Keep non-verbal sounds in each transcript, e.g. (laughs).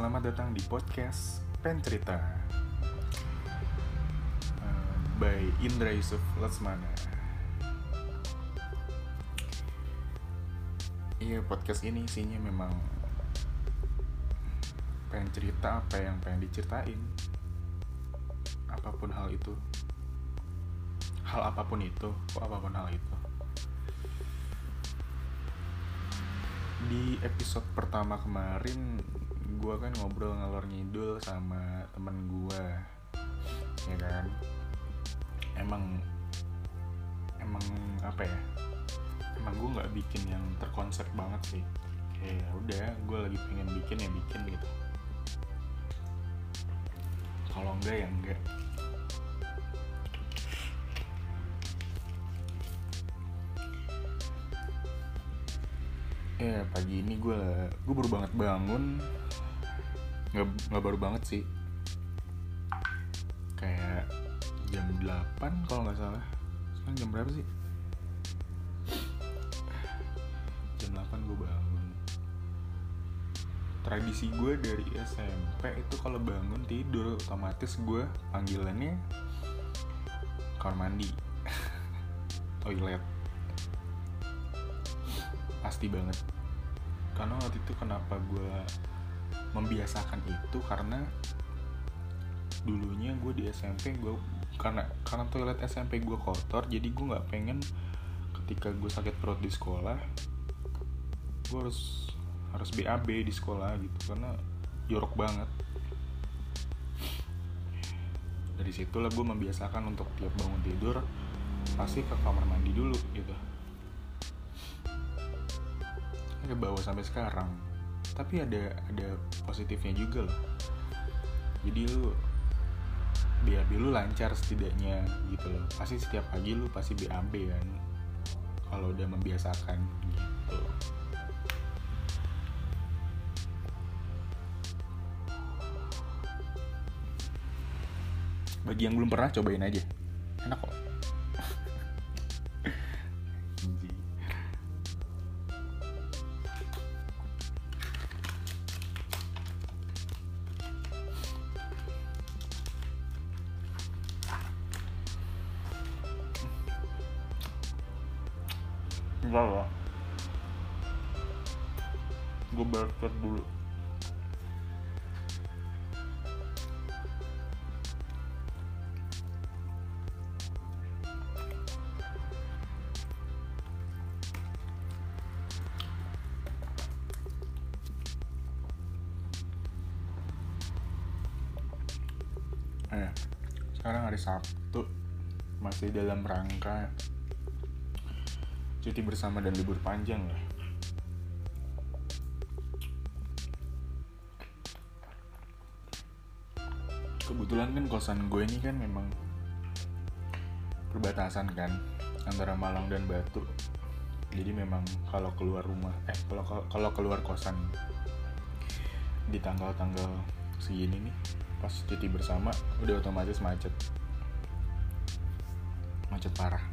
Selamat datang di podcast Pen Cerita uh, by Indra Yusuf Lesmana. Iya podcast ini isinya memang pengen cerita apa yang pengen diceritain, apa pun hal itu, hal apa pun itu, kok apa pun hal itu. Di episode pertama kemarin gue kan ngobrol ngalor ngidul sama temen gue ya kan? Emang emang apa ya? Emang gue nggak bikin yang terkonsep banget sih. Kayak ya udah gue lagi pengen bikin ya bikin gitu. Kalau enggak ya enggak. Ya pagi ini gue gue baru banget bangun nggak nggak baru banget sih. Kayak jam 8 kalau nggak salah. Sekarang jam berapa sih? Jam 8 gue bangun. Tradisi gue dari SMP itu kalau bangun tidur otomatis gue panggilannya kamar mandi. (laughs) Toilet. Pasti banget. Karena waktu itu kenapa gue membiasakan itu karena dulunya gue di SMP gue karena karena toilet SMP gue kotor jadi gue nggak pengen ketika gue sakit perut di sekolah gue harus harus BAB di sekolah gitu karena jorok banget. Dari situlah gue membiasakan untuk tiap bangun tidur pasti ke kamar mandi dulu gitu. Ke bawah sampai sekarang tapi ada ada positifnya juga loh. Jadi lu BAB lu lancar setidaknya gitu loh. Pasti setiap pagi lu pasti BAB kan. Kalau udah membiasakan gitu. Bagi yang belum pernah cobain aja. Enak kok enggak lah gue basket dulu cuti bersama dan libur panjang lah kebetulan kan kosan gue ini kan memang perbatasan kan antara Malang dan Batu. Jadi memang kalau keluar rumah eh kalau kalau keluar kosan di tanggal-tanggal segini nih pas cuti bersama udah otomatis macet. Macet parah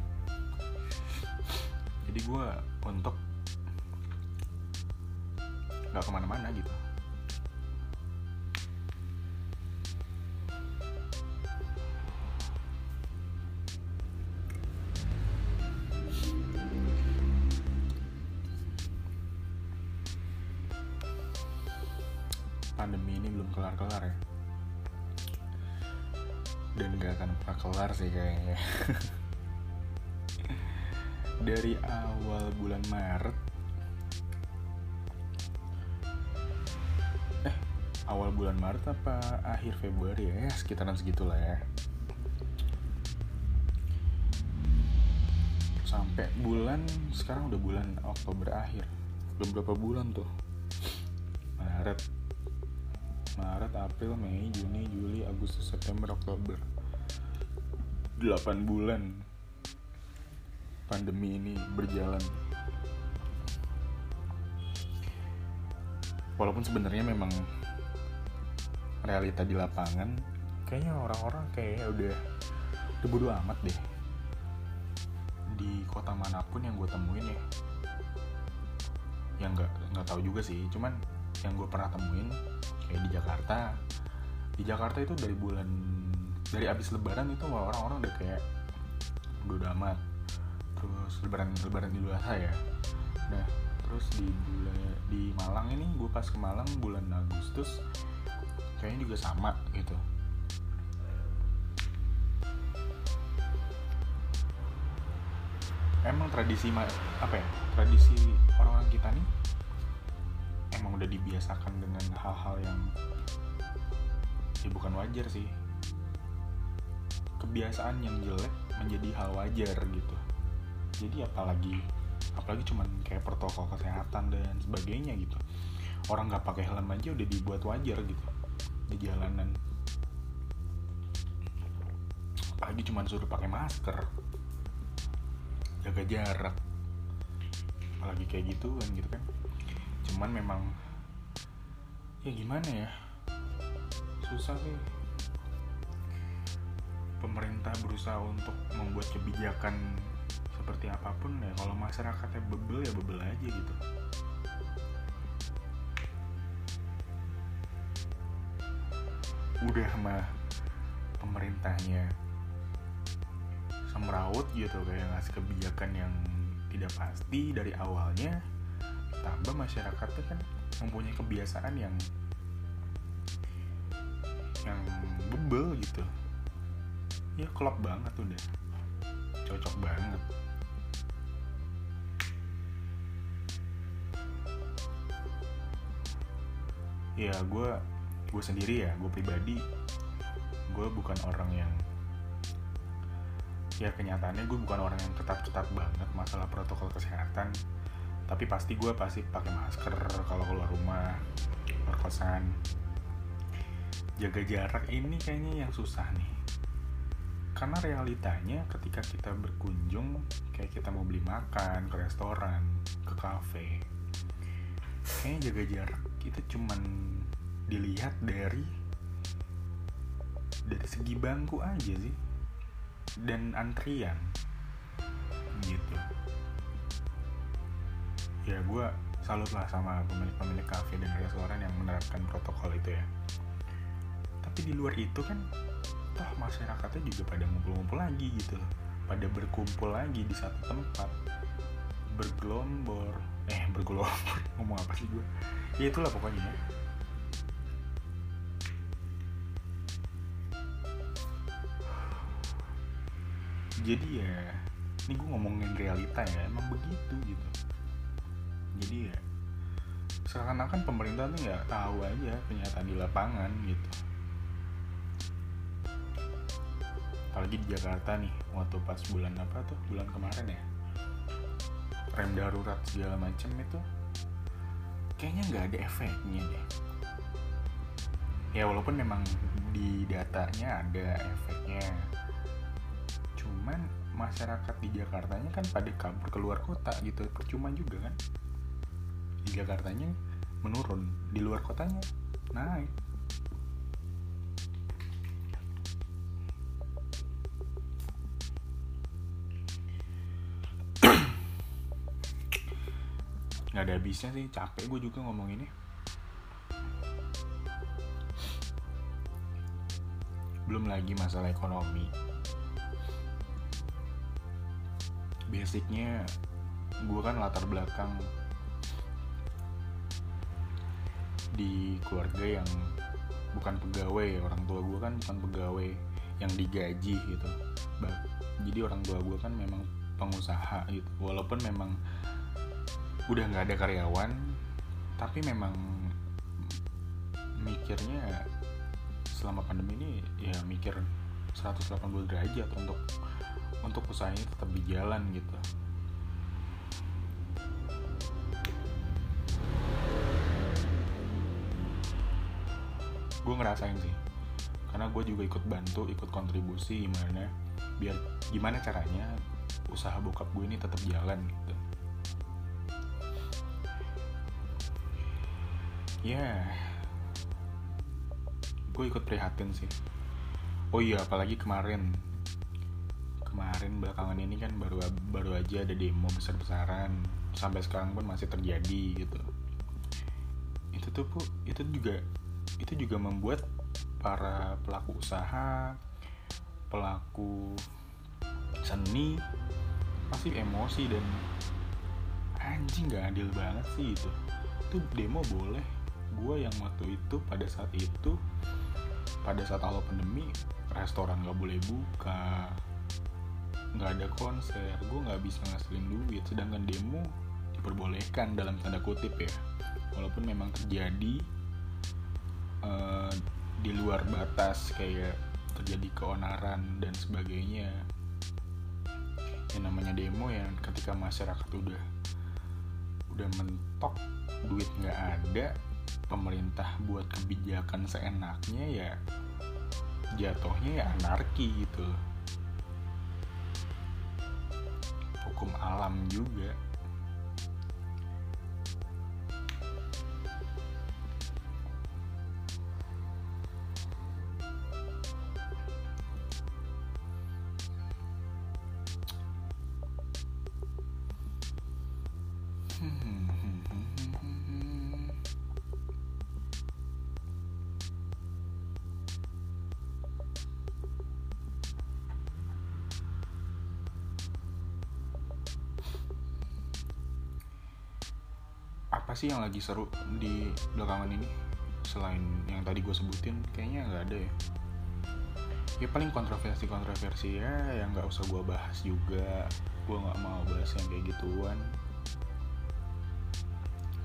jadi gue untuk nggak ke mana-mana gitu. Pandemi ini belum kelar-kelar ya. Dan gak akan pernah kelar sih kayaknya (laughs) dari awal bulan Maret. Eh awal bulan Maret apa akhir Februari ya, ya sekitaran segitulah ya. Sampai bulan sekarang udah bulan Oktober akhir. Udah berapa bulan tuh? Maret. Maret, April, Mei, Juni, Juli, Agustus, September, Oktober. 8 bulan pandemi ini berjalan. Walaupun sebenarnya memang realita di lapangan kayaknya orang-orang kayak udah udah amat deh. Di kota mana pun yang gue temuin ya yang nggak nggak tahu juga sih. Cuman yang gue pernah temuin kayak di Jakarta. Di Jakarta itu dari bulan dari abis lebaran itu orang-orang udah kayak udah amat terus lebaran lebaran di Adha ya nah terus di di Malang ini gue pas ke Malang bulan Agustus kayaknya juga sama gitu. Emang tradisi apa ya tradisi orang-orang kita nih emang udah dibiasakan dengan hal-hal yang ya bukan wajar sih. Kebiasaan yang jelek menjadi hal wajar gitu jadi apalagi apalagi cuman kayak protokol kesehatan dan sebagainya gitu. Orang nggak pakai helm aja udah dibuat wajar gitu di jalanan. Apalagi cuman suruh pakai masker jaga jarak. Apalagi kayak gitu kan gitu kan. Cuman memang ya gimana ya susah sih. Pemerintah berusaha untuk membuat kebijakan seperti apa pun ya kalau masyarakatnya bebel ya bebel aja gitu. Udah mah pemerintahnya semeraut gitu kayak ngasih kebijakan yang tidak pasti dari awalnya tambah masyarakatnya kan mempunyai kebiasaan yang yang bebel gitu. Ya klop banget udah. Cocok banget ya gue gue sendiri ya gue pribadi gue bukan orang yang ya kenyataannya gue bukan orang yang ketat-ketat banget masalah protokol kesehatan tapi pasti gue pasti pakai masker kalau keluar rumah keluar kosan. Jaga jarak ini kayaknya yang susah nih. Karena realitanya ketika kita berkunjung kayak kita mau beli makan ke restoran ke kafe kayaknya jaga jarak itu cuman dilihat dari dari segi bangku aja sih. Dan antrian gitu. Ya gue salut lah sama pemilik-pemilik kafe dan restoran yang menerapkan protokol itu ya. Tapi di luar itu kan toh masyarakatnya juga pada ngumpul-ngumpul lagi gitu. Pada berkumpul lagi di satu tempat. Bergelombor eh bergelombor (laughs) ngomong apa sih gue ya itulah pokoknya ya. jadi ya ini gue ngomongin realita ya emang begitu gitu. Jadi ya seakan-akan pemerintah tuh nggak tahu aja kenyataan di lapangan gitu. Apalagi di Jakarta nih waktu pas bulan apa tuh? Bulan kemarin ya rem darurat segala macem itu kayaknya nggak ada efeknya deh. Ya walaupun memang di datanya ada efeknya. Cuman masyarakat di Jakartanya kan pada kabur keluar kota gitu percuma juga kan? Di Jakartanya menurun di luar kotanya naik nggak ada habisnya sih capek gue juga ngomong ini belum lagi masalah ekonomi. Basicnya gue kan latar belakang di keluarga yang bukan pegawai orang tua gue kan bukan pegawai yang digaji gitu. Jadi orang tua gue kan memang pengusaha gitu. Walaupun memang udah nggak ada karyawan tapi memang mikirnya selama pandemi ini ya mikir 180 derajat untuk untuk usahanya tetap di jalan gitu. Gue ngerasain sih karena gue juga ikut bantu ikut kontribusi gimana biar gimana caranya usaha bokap gue ini tetap jalan gitu ya. Yeah. gue ikut prihatin sih. Oh iya apalagi kemarin. Kemarin belakangan ini kan baru baru aja ada demo besar-besaran. Sampai sekarang pun masih terjadi gitu. Itu tuh pu itu juga itu juga membuat para pelaku usaha pelaku seni pasti emosi dan anjing gak adil banget sih itu itu demo boleh gue yang waktu itu pada saat itu pada saat awal pandemi restoran gak boleh buka. Nggak ada konser. Gue nggak bisa ngasilin duit. Sedangkan demo diperbolehkan dalam tanda kutip ya. Walaupun memang terjadi uh, di luar batas kayak terjadi keonaran dan sebagainya. Yang namanya demo yang ketika masyarakat udah udah mentok duit nggak ada pemerintah buat kebijakan seenaknya ya jatuhnya ya anarki gitu. Hukum alam juga apa sih yang lagi seru di belakangan ini? Selain yang tadi gue sebutin kayaknya nggak ada ya. Ya paling kontroversi kontroversi ya yang nggak usah gue bahas juga. Gue nggak mau bahas yang kayak gituan.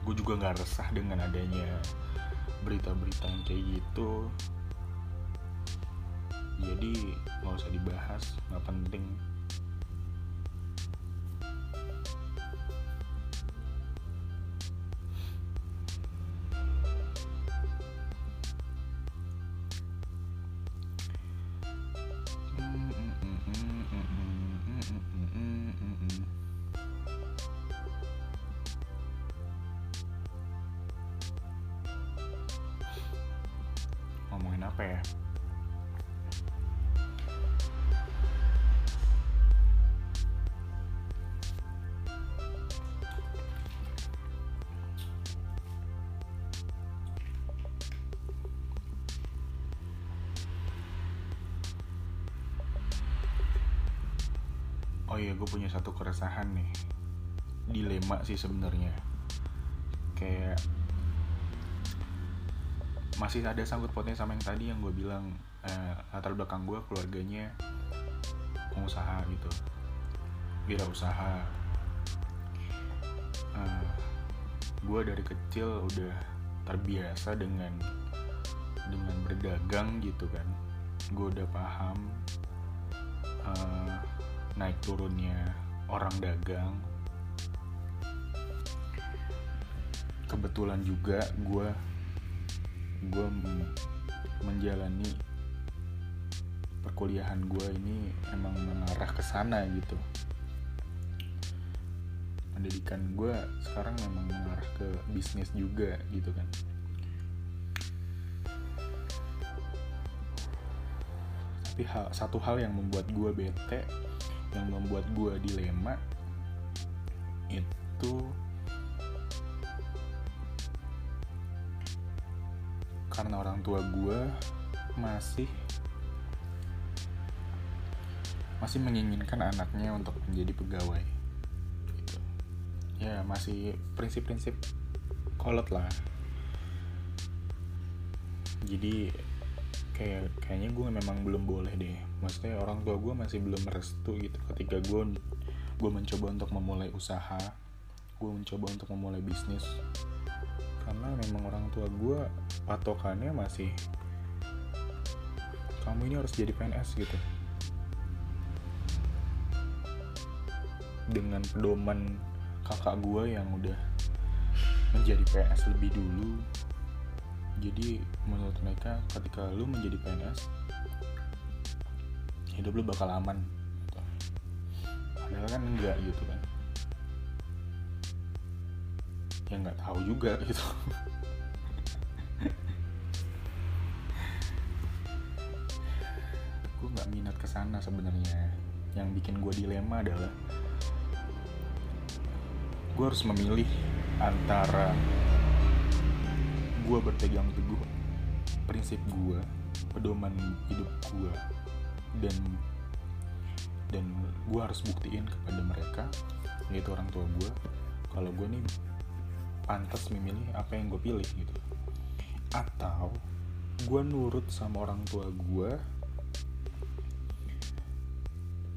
Gue juga nggak resah dengan adanya berita-berita yang kayak gitu. Jadi nggak usah dibahas nggak penting oh iya gue punya satu keresahan nih. Dilema sih sebenarnya. Kayak masih ada sangkut pautnya sama yang tadi yang gue bilang eh, latar belakang gue keluarganya pengusaha gitu. Wira usaha eh, gue dari kecil udah terbiasa dengan dengan berdagang gitu kan. Gue udah paham eh, naik turunnya orang dagang. Kebetulan juga gue gue menjalani perkuliahan gue ini emang mengarah ke sana gitu. Pendidikan gue sekarang memang mengarah ke bisnis juga gitu kan. Tapi hal, satu hal yang membuat gue bete yang membuat gue dilema itu karena orang tua gue masih masih menginginkan anaknya untuk menjadi pegawai gitu. ya masih prinsip-prinsip kolot lah jadi kayak kayaknya gue memang belum boleh deh. Maksudnya orang tua gue masih belum restu gitu ketika gue gue mencoba untuk memulai usaha gue mencoba untuk memulai bisnis. Karena memang orang tua gue patokannya masih kamu ini harus jadi PNS gitu. Dengan pedoman kakak gue yang udah menjadi PNS lebih dulu jadi menurut mereka ketika lu menjadi PNS hidup lu bakal aman padahal kan enggak gitu kan. Ya nggak tahu juga (laughs) gitu. Gue nggak minat ke sana sebenarnya. Yang bikin gue dilema adalah gue harus memilih antara gue berpegang teguh prinsip gue pedoman hidup gue dan dan gue harus buktiin kepada mereka yaitu orang tua gue kalau gue nih pantas memilih apa yang gue pilih gitu. Atau gue nurut sama orang tua gue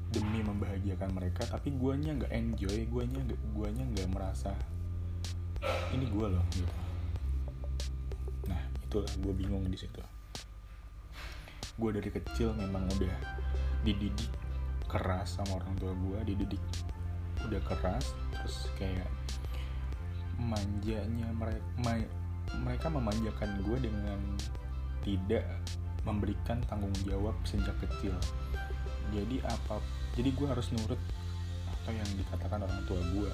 demi membahagiakan mereka tapi guanya nggak enjoy guanya guanya nggak merasa ini gue loh gitu itulah gue bingung di situ. Gue dari kecil memang udah dididik keras sama orang tua gue dididik udah keras terus kayak manjanya mereka mereka memanjakan gue dengan tidak memberikan tanggung jawab sejak kecil. Jadi apa jadi gue harus nurut apa yang dikatakan orang tua gue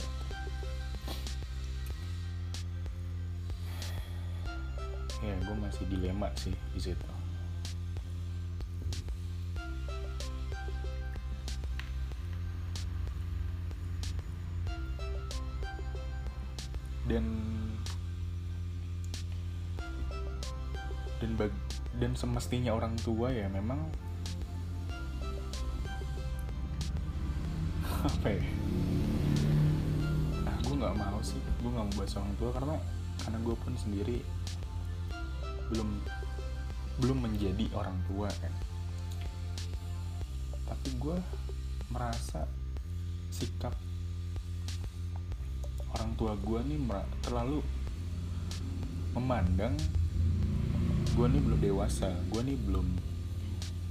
ya gue masih dilema sih di situ. Dan dan bag, dan semestinya orang tua ya memang (laughs) apa ya? Nah gue nggak mau sih gue nggak mau bahas orang tua karena karena gue pun sendiri belum belum menjadi orang tua kan. Tapi gue merasa sikap orang tua gue nih terlalu memandang gue nih belum dewasa gue nih belum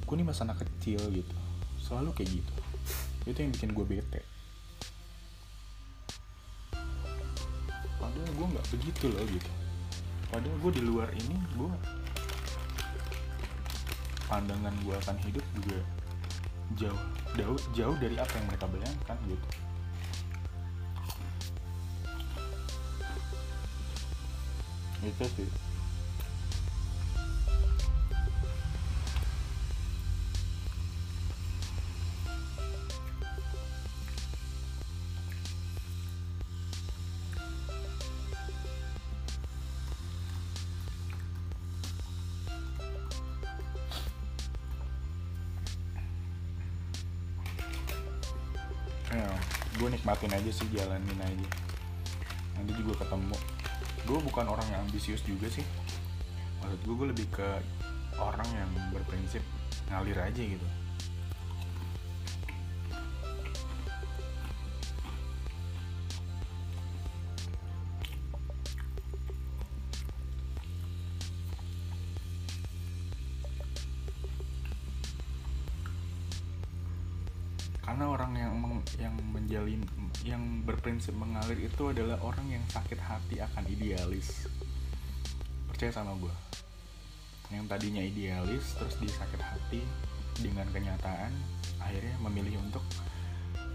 gue nih masih anak kecil gitu. Selalu kayak gitu. Itu yang bikin gue bete. Padahal gue nggak begitu loh gitu padahal gue di luar ini gue pandangan gue akan hidup juga jauh jauh jauh dari apa yang mereka bayangkan gitu. Itu sih nikmatin aja sih jalanin aja. Nanti juga ketemu. Gue bukan orang yang ambisius juga sih. Maksud gue gue lebih ke orang yang berprinsip ngalir aja gitu yang menjalin yang berprinsip mengalir itu adalah orang yang sakit hati akan idealis. Percaya sama gue yang tadinya idealis terus dia sakit hati dengan kenyataan akhirnya memilih untuk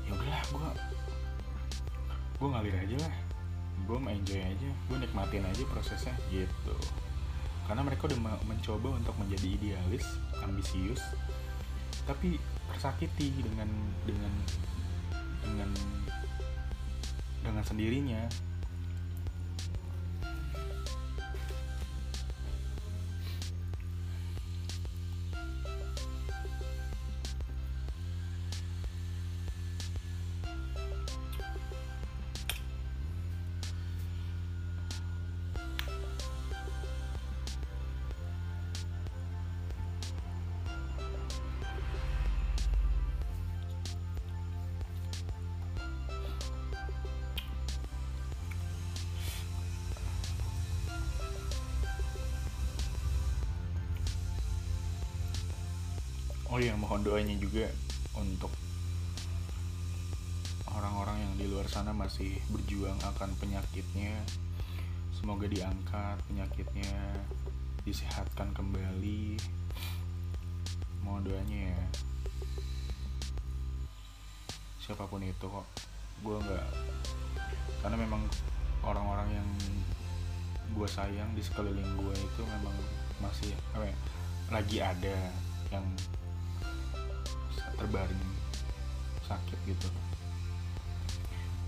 ya udahlah gue gue ngalir aja lah. Gue enjoy aja gue nikmatin aja prosesnya gitu. Karena mereka udah mencoba untuk menjadi idealis ambisius tapi tersakiti dengan dengan dengan dengan sendirinya doanya juga untuk orang-orang yang di luar sana masih berjuang akan penyakitnya. Semoga diangkat penyakitnya disehatkan kembali. Mohon doanya ya siapa pun itu kok. Gue nggak karena memang orang-orang yang gue sayang di sekeliling gue itu memang masih apa ya, lagi ada yang terbaring sakit gitu.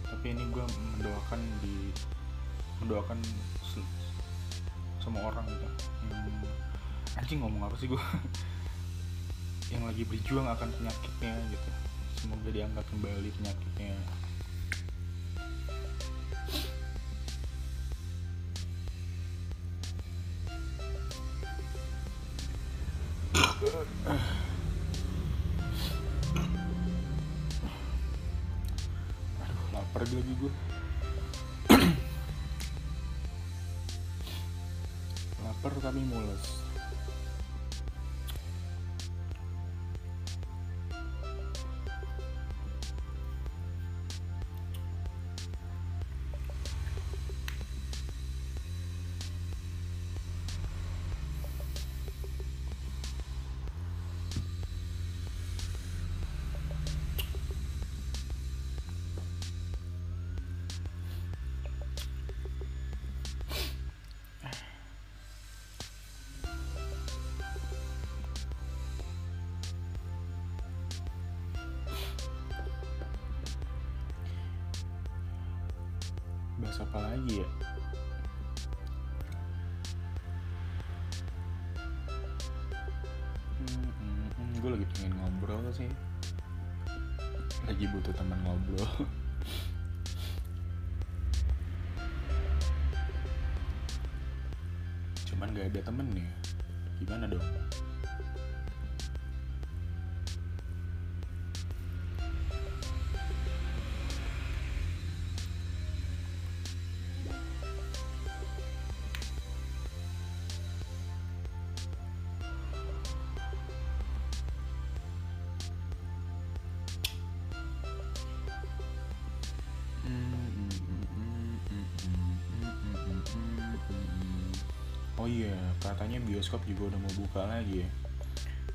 Tapi ini gue mendoakan di mendoakan semua orang gitu. Yang anjing ngomong apa sih gue (laughs) yang lagi berjuang akan penyakitnya gitu. Semoga diangkat kembali penyakitnya lagi ya. Hmm, hmm, hmm, gue lagi pengen ngobrol sih. Lagi butuh teman ngobrol. (laughs) Cuman gak ada temen ya. Gimana dong Oh iya, katanya bioskop juga udah mau buka lagi ya.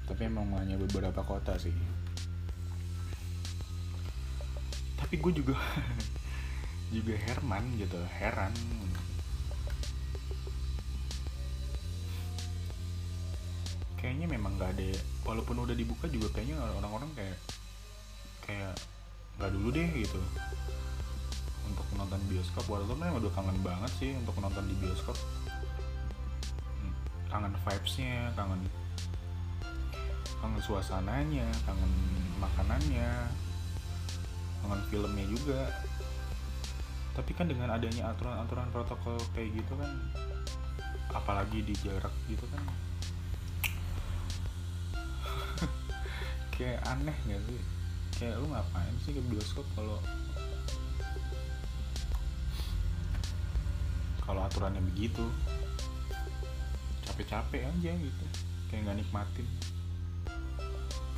Tapi emang hanya beberapa kota sih. Tapi gue juga (laughs) juga Herman gitu, heran. Kayaknya memang gak ada, walaupun udah dibuka juga kayaknya orang-orang kayak kayak nggak dulu deh gitu untuk nonton bioskop walaupun memang udah kangen banget sih untuk nonton di bioskop kangen vibesnya kangen kangen suasananya kangen makanannya kangen filmnya juga. Tapi kan dengan adanya aturan-aturan protokol kayak gitu kan apalagi di jarak gitu kan (laughs) kayak aneh gak sih? Kayak lu ngapain sih ke bioskop kalau kalau aturannya begitu capek-capek aja gitu. Kayak nggak nikmatin.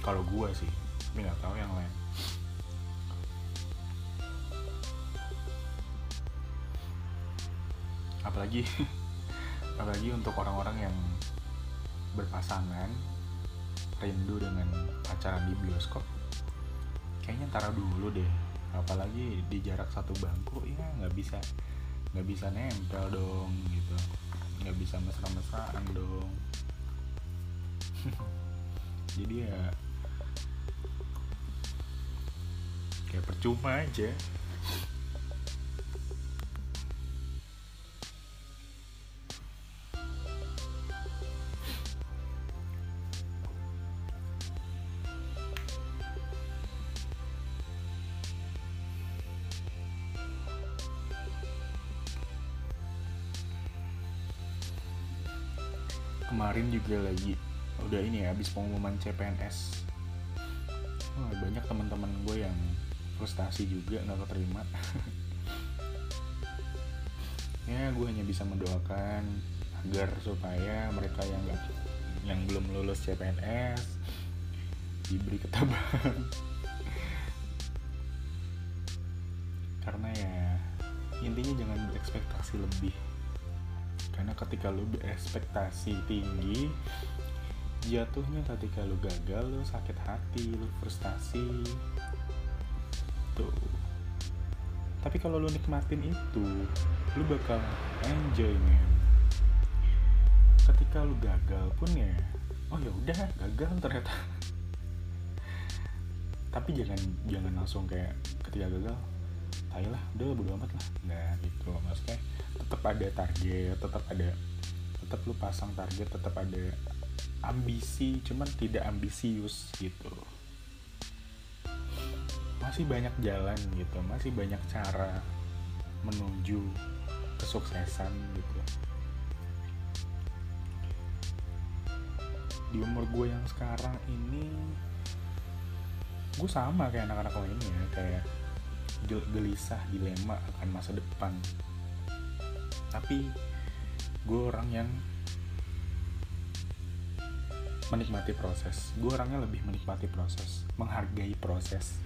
Kalau gua sih tapi nggak tahu yang lain. Apalagi (laughs) apalagi untuk orang-orang yang berpasangan rindu dengan pacaran di bioskop kayaknya taruh dulu deh. Apalagi di jarak satu bangku ya nggak bisa nggak bisa nempel dong gitu nggak bisa mesra-mesraan dong. (laughs) Jadi ya kayak percuma aja juga lagi udah ini ya habis pengumuman CPNS Wah, banyak teman-teman gue yang frustasi juga nggak keterima. (laughs) Ya gue hanya bisa mendoakan agar supaya mereka yang nggak yang belum lulus CPNS diberi ketabahan. (laughs) Karena ya intinya jangan berekspektasi lebih ketika lu berekspektasi tinggi jatuhnya ketika lu gagal lu sakit hati lu frustasi. Tuh. Tapi kalau lu nikmatin itu lu bakal enjoy man ketika lu gagal pun ya oh ya udah gagal ternyata. (laughs) Tapi jangan jangan langsung kayak ketika gagal tai lah udah bodo amat lah. Nggak gitu. Maksudnya tetap ada target tetap ada tetap lu pasang target tetap ada ambisi cuman tidak ambisius gitu. Masih banyak jalan gitu. Masih banyak cara menuju kesuksesan gitu. Di umur gue yang sekarang ini gue sama kayak anak-anak lainnya kayak gelisah dilema akan masa depan. Tapi gue orang yang menikmati proses. Gue orangnya lebih menikmati proses menghargai proses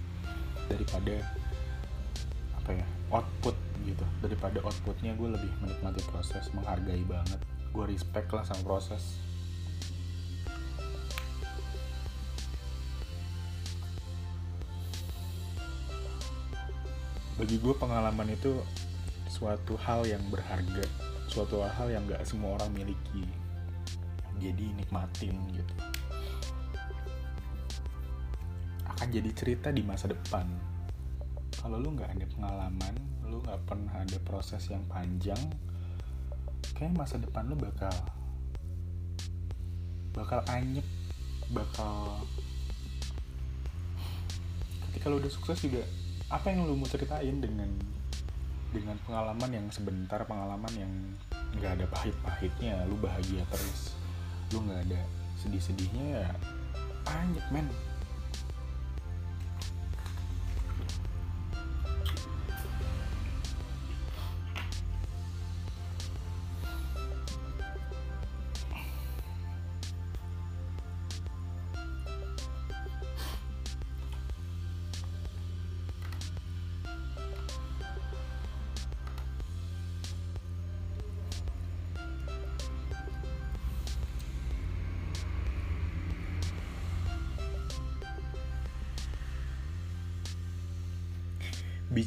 daripada apa ya output gitu. Daripada outputnya gue lebih menikmati proses menghargai banget. Gue respect lah sama proses bagi gue pengalaman itu suatu hal yang berharga. Suatu hal yang gak semua orang miliki. Jadi nikmatin gitu. Akan jadi cerita di masa depan. Kalau lu nggak ada pengalaman lu nggak pernah ada proses yang panjang kayak masa depan lu bakal bakal anyep bakal ketika lu udah sukses juga apa yang lu mau ceritain dengan dengan pengalaman yang sebentar pengalaman yang nggak ada pahit-pahitnya lu bahagia terus lu nggak ada sedih-sedihnya ya anjir men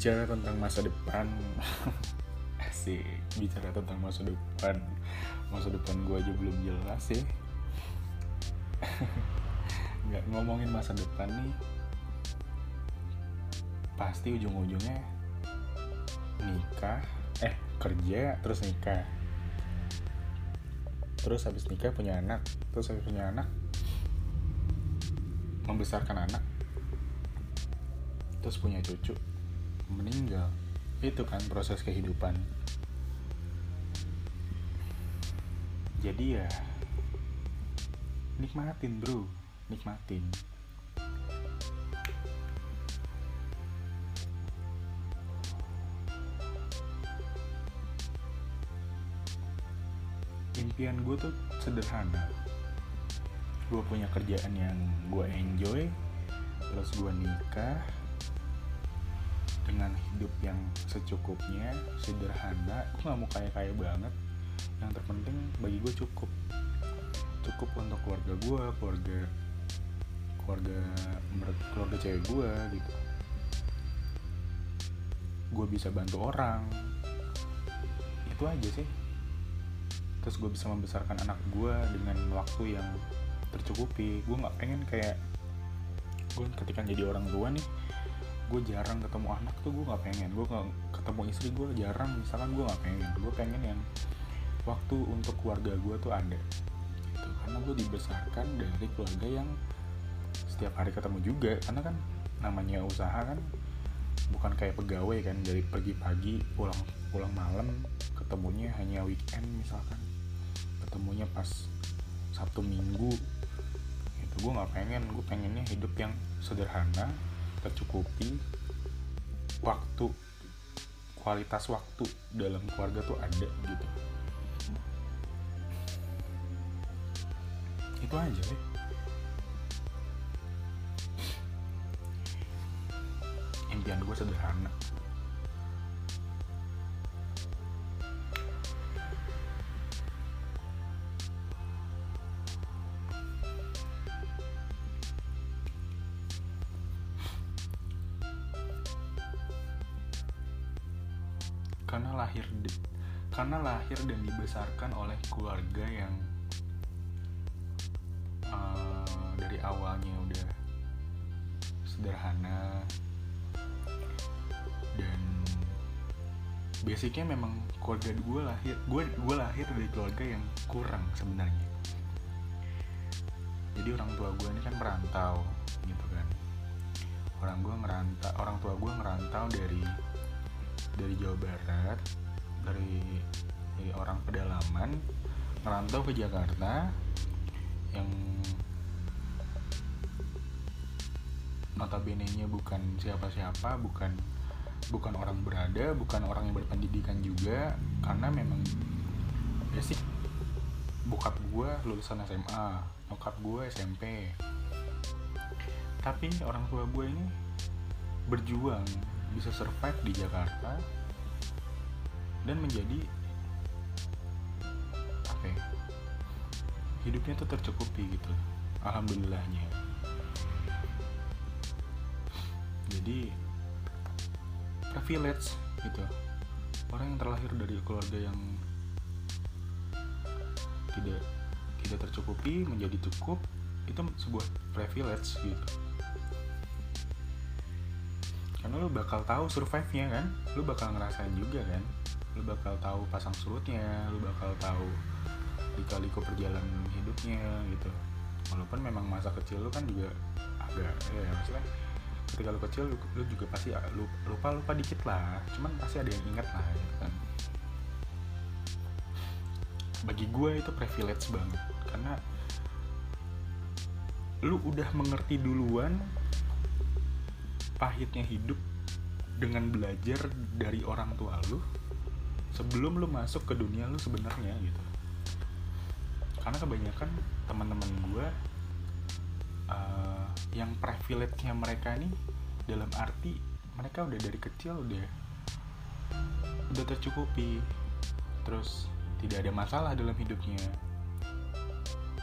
bicara tentang masa depan. (laughs) Sih bicara tentang masa depan. Masa depan gue aja belum jelas sih (laughs) nggak ngomongin masa depan nih pasti ujung-ujungnya nikah eh kerja terus nikah. Terus habis nikah punya anak terus habis punya anak membesarkan anak terus punya cucu meninggal. Itu kan proses kehidupan. Jadi ya nikmatin bro. Nikmatin. Impian gue tuh sederhana. Gue punya kerjaan yang gue enjoy terus gue nikah dengan hidup yang secukupnya sederhana gue gak mau kaya kaya banget. Yang terpenting bagi gue cukup. Cukup untuk keluarga gue keluarga keluarga keluarga cewek gue gitu. Gue bisa bantu orang. Itu aja sih. Terus gue bisa membesarkan anak gue dengan waktu yang tercukupi. Gue nggak pengen kayak gue ketika jadi orang tua nih gue jarang ketemu anak tuh gue nggak pengen. Gue nggak ketemu istri gue jarang. Misalkan gue nggak pengen gue pengen yang waktu untuk keluarga gue tuh ada. Gitu. Karena gue dibesarkan dari keluarga yang setiap hari ketemu juga. Karena kan namanya usaha kan bukan kayak pegawai kan. Dari pergi pagi pulang pulang malam ketemunya hanya weekend misalkan. Ketemunya pas sabtu minggu. Itu gue nggak pengen. Gue pengennya hidup yang sederhana tercukupi waktu kualitas waktu dalam keluarga tuh ada gitu. Itu aja deh. Impian gue sederhana dibesarkan oleh keluarga yang uh, dari awalnya udah sederhana. Dan basicnya memang keluarga gue lahir gue gue lahir dari keluarga yang kurang sebenarnya. Jadi orang tua gue ini kan merantau gitu kan. Orang gue ngerantau orang tua gue ngerantau dari dari Jawa Barat dari, dari orang pedalaman ngerantau ke Jakarta yang notabene nya bukan siapa-siapa bukan bukan orang berada bukan orang yang berpendidikan juga karena memang basic bokap gue lulusan SMA nyokap gue SMP tapi orang tua gue ini berjuang bisa survive di Jakarta dan menjadi ya, hidupnya tuh tercukupi gitu alhamdulillahnya. Jadi privilege gitu. Orang yang terlahir dari keluarga yang tidak tidak tercukupi menjadi cukup itu sebuah privilege gitu. Karena lu bakal tahu survive nya kan lu bakal ngerasain juga kan. Lu bakal tahu pasang surutnya lu bakal tahu lika-liku perjalanan hidupnya gitu. Walaupun memang masa kecil lu kan juga agak ya maksudnya ketika lu kecil lu, lu juga pasti lu, lupa lupa dikit lah. Cuman pasti ada yang ingat lah gitu kan. Bagi gue itu privilege banget. Karena lu udah mengerti duluan pahitnya hidup dengan belajar dari orang tua lu sebelum lu masuk ke dunia lu sebenarnya gitu karena kebanyakan teman-teman gue uh, yang privilege-nya mereka nih dalam arti mereka udah dari kecil udah udah tercukupi. Terus tidak ada masalah dalam hidupnya.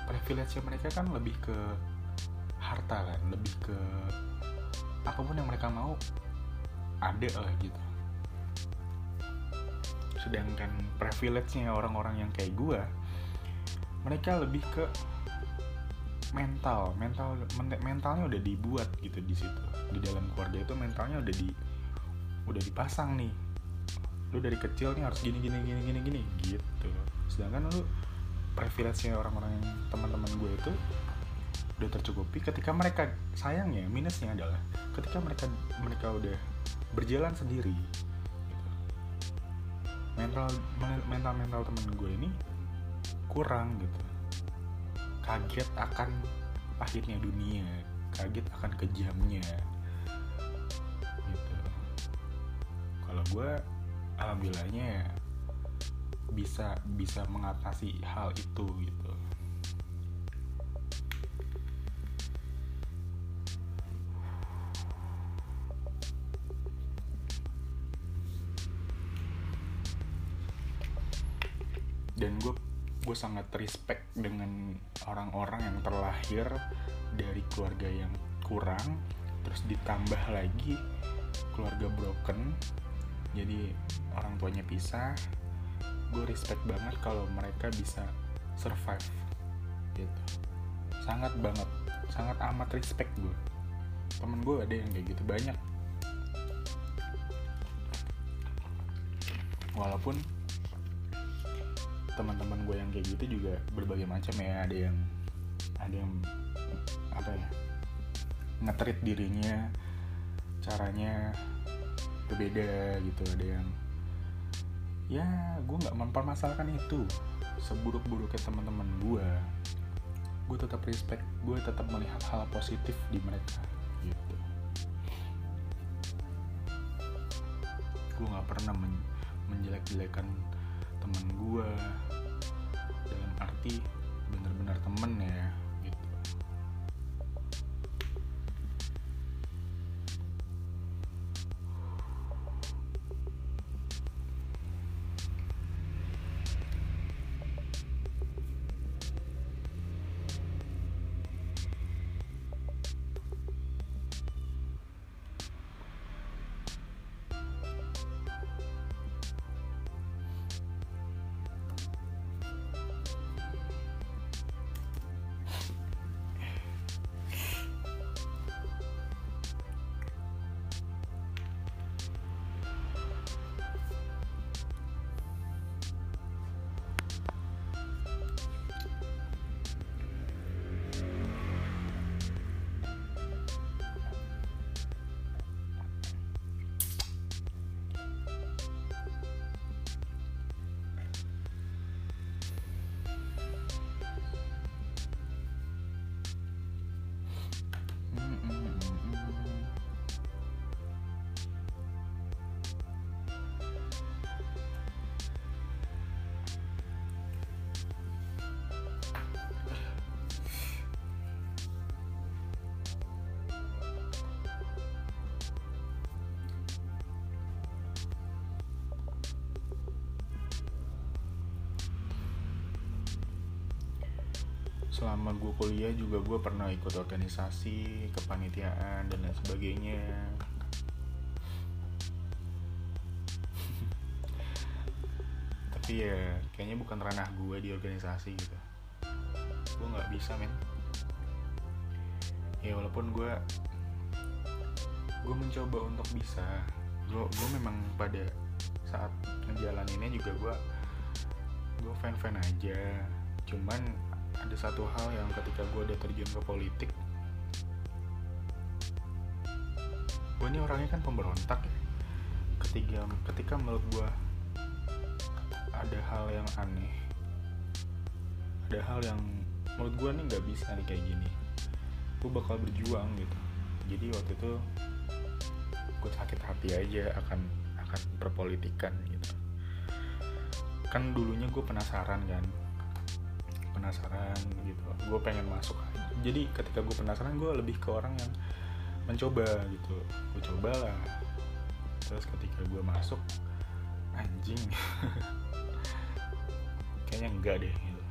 Privilege mereka kan lebih ke harta kan lebih ke apa pun yang mereka mau ada lah gitu. Sedangkan privilege-nya orang-orang yang kayak gue mereka lebih ke mental. Mental mentalnya udah dibuat gitu di situ. Di dalam keluarga itu mentalnya udah di udah dipasang nih. Lu dari kecil nih harus gini gini gini gini gini gitu. Sedangkan lu privilege-nya orang-orang yang teman-teman gue itu udah tercukupi ketika mereka sayangnya minusnya adalah ketika mereka mereka udah berjalan sendiri gitu. mental mental mental temen gue ini kurang gitu. Kaget akan pahitnya dunia kaget akan kejamnya gitu. Kalau gue alhamdulillahnya ya bisa bisa mengatasi hal itu gitu. Dan gue gue sangat respect dengan orang-orang yang terlahir dari keluarga yang kurang terus ditambah lagi keluarga broken jadi orang tuanya pisah. Gue respect banget kalau mereka bisa survive gitu. Sangat banget sangat amat respect gue temen gue ada yang kayak gitu banyak. Walaupun teman-teman gue yang kayak gitu juga berbagai macam ya. Ada yang ada yang apa ya ngetrit dirinya caranya berbeda gitu. Ada yang ya gue nggak mempermasalahkan itu. Seburuk-buruknya teman-teman gue gue tetap respect gue tetap melihat hal positif di mereka gitu. Gue nggak pernah men menjelek-jelekan teman gue dalam arti bener-bener temen ya selama gue kuliah juga gue pernah ikut organisasi kepanitiaan dan lain sebagainya. (laughs) Tapi ya kayaknya bukan ranah gue di organisasi gitu. Gue nggak bisa men. Ya walaupun gue gue mencoba untuk bisa. Gue gue memang pada saat ngejalaninnya juga gue gue fan fan aja. Cuman ada satu hal yang ketika gue udah terjun ke politik gue ini orangnya kan pemberontak ya. Ketika ketika menurut gue ada hal yang aneh ada hal yang menurut gue nih nggak bisa nih kayak gini gue bakal berjuang gitu. Jadi waktu itu gue sakit hati aja akan akan perpolitikan gitu. Kan dulunya gue penasaran kan penasaran gitu. Gue pengen masuk. Jadi ketika gue penasaran gue lebih ke orang yang mencoba gitu. Gue cobalah. Terus ketika gue masuk anjing. (laughs) Kayaknya enggak deh gitu.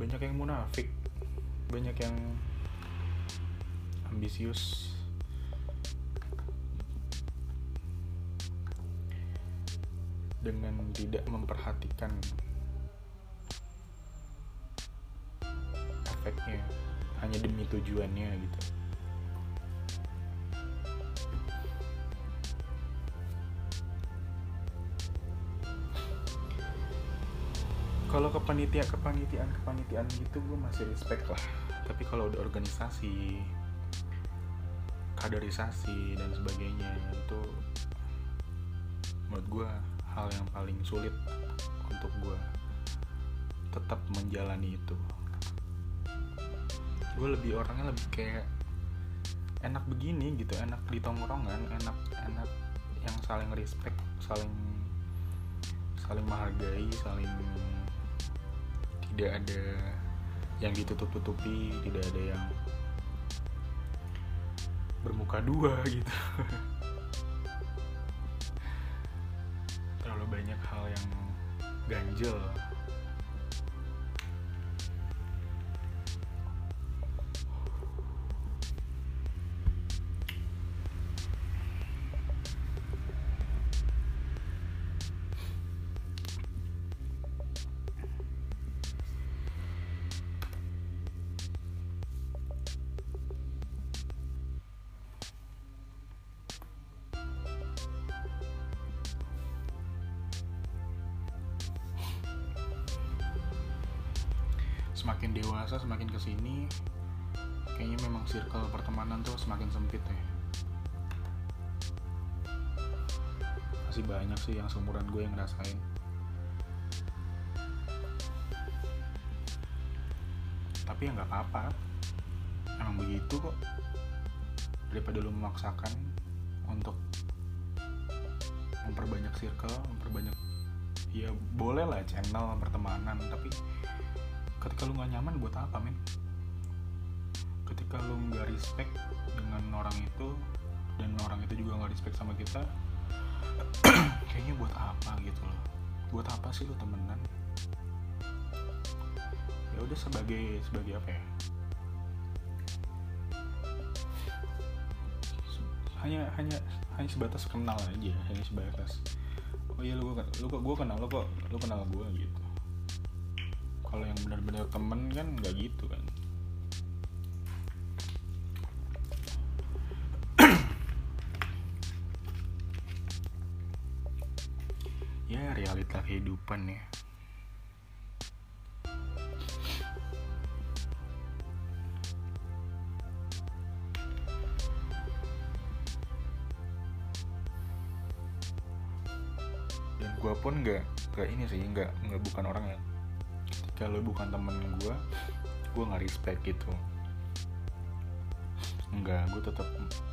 banyak yang munafik. Banyak yang ambisius dengan tidak memperhatikan efeknya hanya demi tujuannya gitu. Kalau kepanitiaan kepanitiaan kepanitiaan gitu gue masih respect lah. Tapi kalau udah organisasi kaderisasi dan sebagainya itu menurut gue hal yang paling sulit untuk gue tetap menjalani itu. Gue lebih orangnya lebih kayak enak begini gitu enak di tongkrongan enak enak yang saling respect saling saling menghargai saling tidak ada yang ditutup-tutupi tidak ada yang bermuka dua (laughs) gitu 感觉 semakin dewasa semakin ke sini kayaknya memang circle pertemanan tuh semakin sempit ya. Masih banyak sih yang seumuran gue yang ngerasain. Tapi ya nggak apa-apa. Emang begitu kok. Daripada lu memaksakan untuk memperbanyak circle memperbanyak ya boleh lah channel pertemanan tapi ketika lu nggak nyaman buat apa men? Ketika lu nggak respect dengan orang itu dan orang itu juga nggak respect sama kita (clears throat) kayaknya buat apa gitu loh. Buat apa sih lu temenan? Ya udah sebagai sebagai apa ya? Hanya hanya hanya sebatas kenal aja hanya sebatas oh iya lu lu kok gue kenal lu kok lu kenal gue gitu kalau yang benar-benar temen kan nggak gitu kan. Ya realita kehidupan ya. Dan gue pun nggak nggak ini sih nggak nggak bukan orang yang ketika lo bukan temen gue gue nggak respect gitu. Enggak gue tetap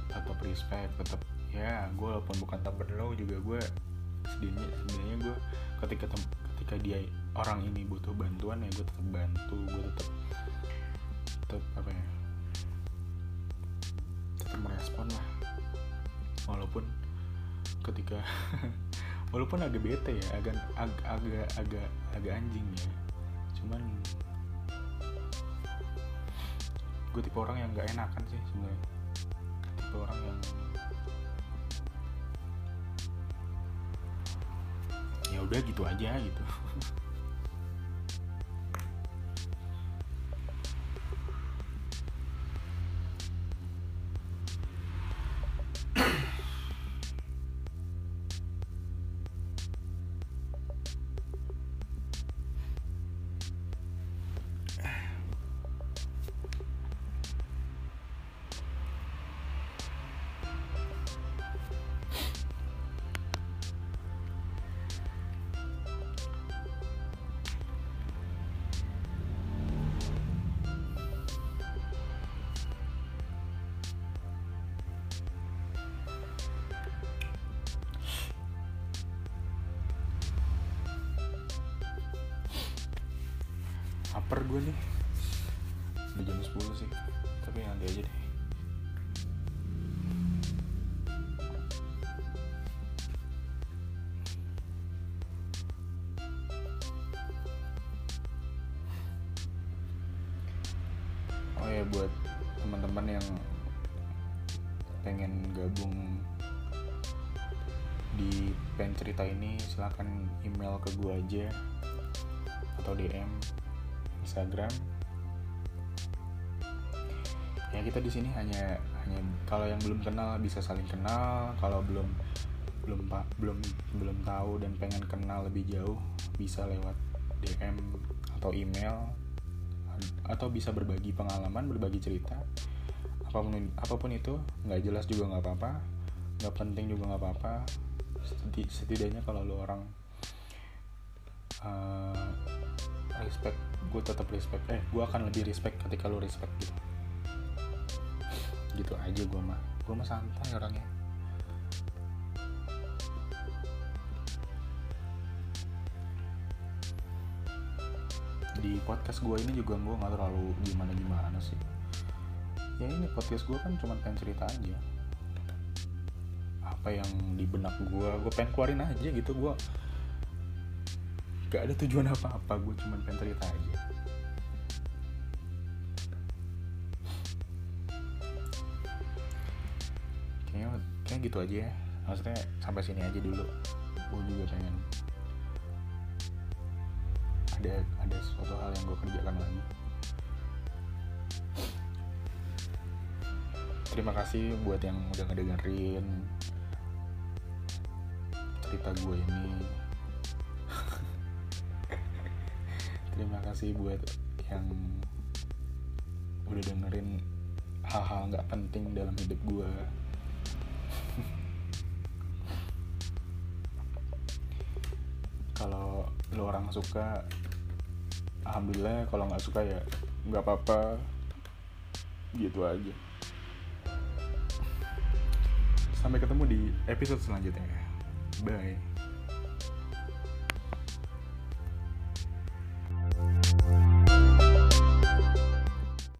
tetap respect tetap ya gue walaupun bukan temen lo juga gue sedihnya sebenarnya gue ketika tem- ketika dia orang ini butuh bantuan ya gue tetap bantu gue tetap tetap apa ya tetap merespon lah. Walaupun ketika (laughs) walaupun agak bete ya agak ag- agak agak agak anjing ya cuman gue tipe orang yang nggak enakan sih sebenarnya. Tipe orang yang ya udah gitu aja gitu lapar gue nih. Udah jam 10 sih tapi nanti aja deh. Oh ya buat teman-teman yang pengen gabung di pen cerita ini silahkan email ke gue aja atau DM Instagram. Ya kita di sini hanya hanya kalau yang belum kenal bisa saling kenal kalau belum belum pak belum belum tahu dan pengen kenal lebih jauh bisa lewat DM atau email atau bisa berbagi pengalaman berbagi cerita. Apa pun apa pun itu nggak jelas juga nggak apa-apa nggak penting juga nggak apa-apa. Seti- setidaknya kalau lo orang uh, respect gue tetap respect eh gue akan lebih respect ketika lo respect gitu. Gitu aja gue mah. Gue mah santai orangnya. Di podcast gue ini juga gue nggak terlalu gimana gimana sih. Ya ini podcast gue kan cuma pengen cerita aja. Apa yang di benak gue gue pengen keluarin aja gitu. Gue gak ada tujuan apa-apa gue cuma pengen cerita aja kayaknya kayak gitu aja ya. Maksudnya sampai sini aja dulu. Gue juga pengen ada ada suatu hal yang gue kerjakan lagi. Terima kasih buat yang udah ngedengerin cerita gue ini. (laughs) Terima kasih buat yang udah dengerin hal-hal nggak penting dalam hidup gue lo orang suka. Alhamdulillah kalau nggak suka ya nggak apa-apa. Gitu aja. Sampai ketemu di episode selanjutnya. Bye